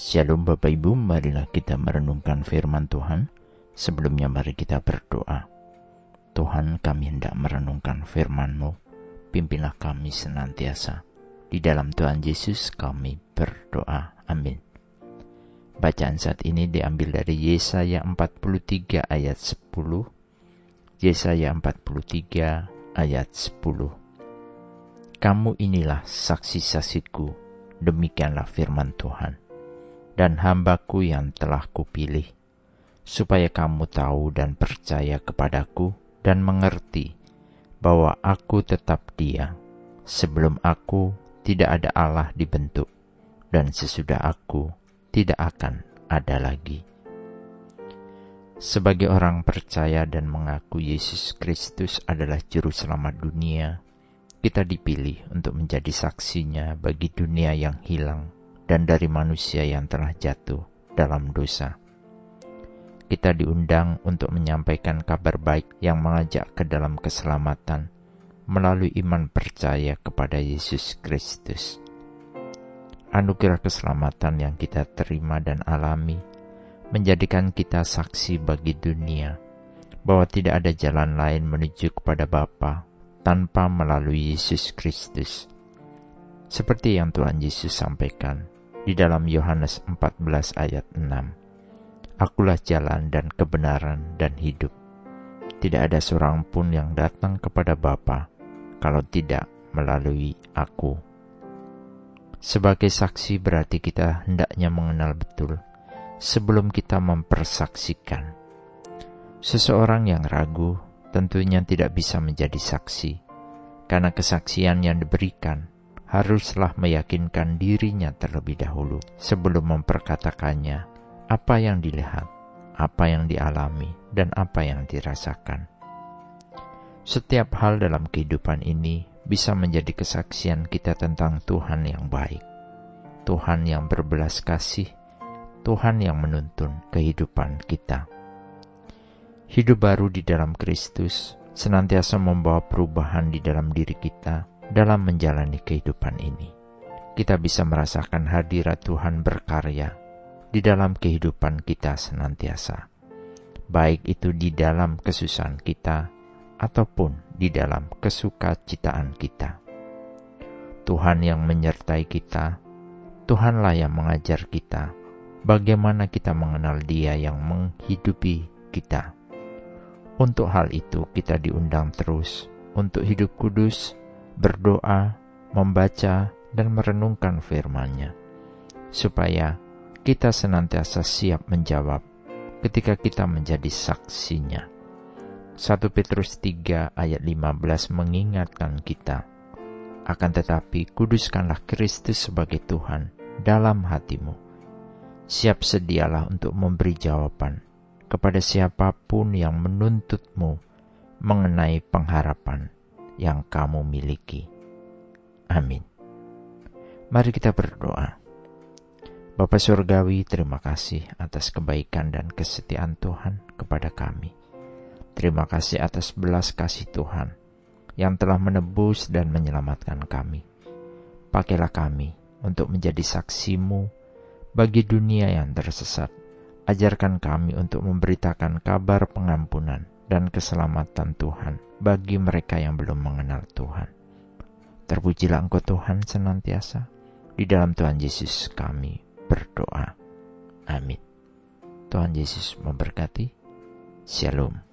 Shalom Bapak Ibu, marilah kita merenungkan firman Tuhan. Sebelumnya mari kita berdoa. Tuhan kami hendak merenungkan firman-Mu, pimpinlah kami senantiasa. Di dalam Tuhan Yesus kami berdoa. Amin. Bacaan saat ini diambil dari Yesaya 43 ayat 10. Yesaya 43 ayat 10. Kamu inilah saksi-saksiku, demikianlah firman Tuhan dan hambaku yang telah kupilih, supaya kamu tahu dan percaya kepadaku dan mengerti bahwa aku tetap dia. Sebelum aku tidak ada Allah dibentuk, dan sesudah aku tidak akan ada lagi. Sebagai orang percaya dan mengaku Yesus Kristus adalah Juru Selamat dunia, kita dipilih untuk menjadi saksinya bagi dunia yang hilang dan dari manusia yang telah jatuh dalam dosa. Kita diundang untuk menyampaikan kabar baik yang mengajak ke dalam keselamatan melalui iman percaya kepada Yesus Kristus. Anugerah keselamatan yang kita terima dan alami menjadikan kita saksi bagi dunia bahwa tidak ada jalan lain menuju kepada Bapa tanpa melalui Yesus Kristus. Seperti yang Tuhan Yesus sampaikan, di dalam Yohanes 14 ayat 6. Akulah jalan dan kebenaran dan hidup. Tidak ada seorang pun yang datang kepada Bapa kalau tidak melalui aku. Sebagai saksi berarti kita hendaknya mengenal betul sebelum kita mempersaksikan. Seseorang yang ragu tentunya tidak bisa menjadi saksi, karena kesaksian yang diberikan haruslah meyakinkan dirinya terlebih dahulu sebelum memperkatakannya apa yang dilihat, apa yang dialami, dan apa yang dirasakan. Setiap hal dalam kehidupan ini bisa menjadi kesaksian kita tentang Tuhan yang baik, Tuhan yang berbelas kasih, Tuhan yang menuntun kehidupan kita. Hidup baru di dalam Kristus senantiasa membawa perubahan di dalam diri kita dalam menjalani kehidupan ini. Kita bisa merasakan hadirat Tuhan berkarya di dalam kehidupan kita senantiasa, baik itu di dalam kesusahan kita ataupun di dalam kesukacitaan kita. Tuhan yang menyertai kita, Tuhanlah yang mengajar kita bagaimana kita mengenal Dia yang menghidupi kita. Untuk hal itu, kita diundang terus untuk hidup kudus berdoa, membaca, dan merenungkan firman-Nya, supaya kita senantiasa siap menjawab ketika kita menjadi saksinya. 1 Petrus 3 ayat 15 mengingatkan kita, akan tetapi kuduskanlah Kristus sebagai Tuhan dalam hatimu. Siap sedialah untuk memberi jawaban kepada siapa pun yang menuntutmu mengenai pengharapan yang kamu miliki. Amin. Mari kita berdoa. Bapa Surgawi, terima kasih atas kebaikan dan kesetiaan Tuhan kepada kami. Terima kasih atas belas kasih Tuhan yang telah menebus dan menyelamatkan kami. Pakailah kami untuk menjadi saksimu bagi dunia yang tersesat. Ajarkan kami untuk memberitakan kabar pengampunan dan keselamatan Tuhan bagi mereka yang belum mengenal Tuhan. Terpujilah Engkau Tuhan senantiasa. Di dalam Tuhan Yesus kami berdoa. Amin. Tuhan Yesus memberkati. Shalom.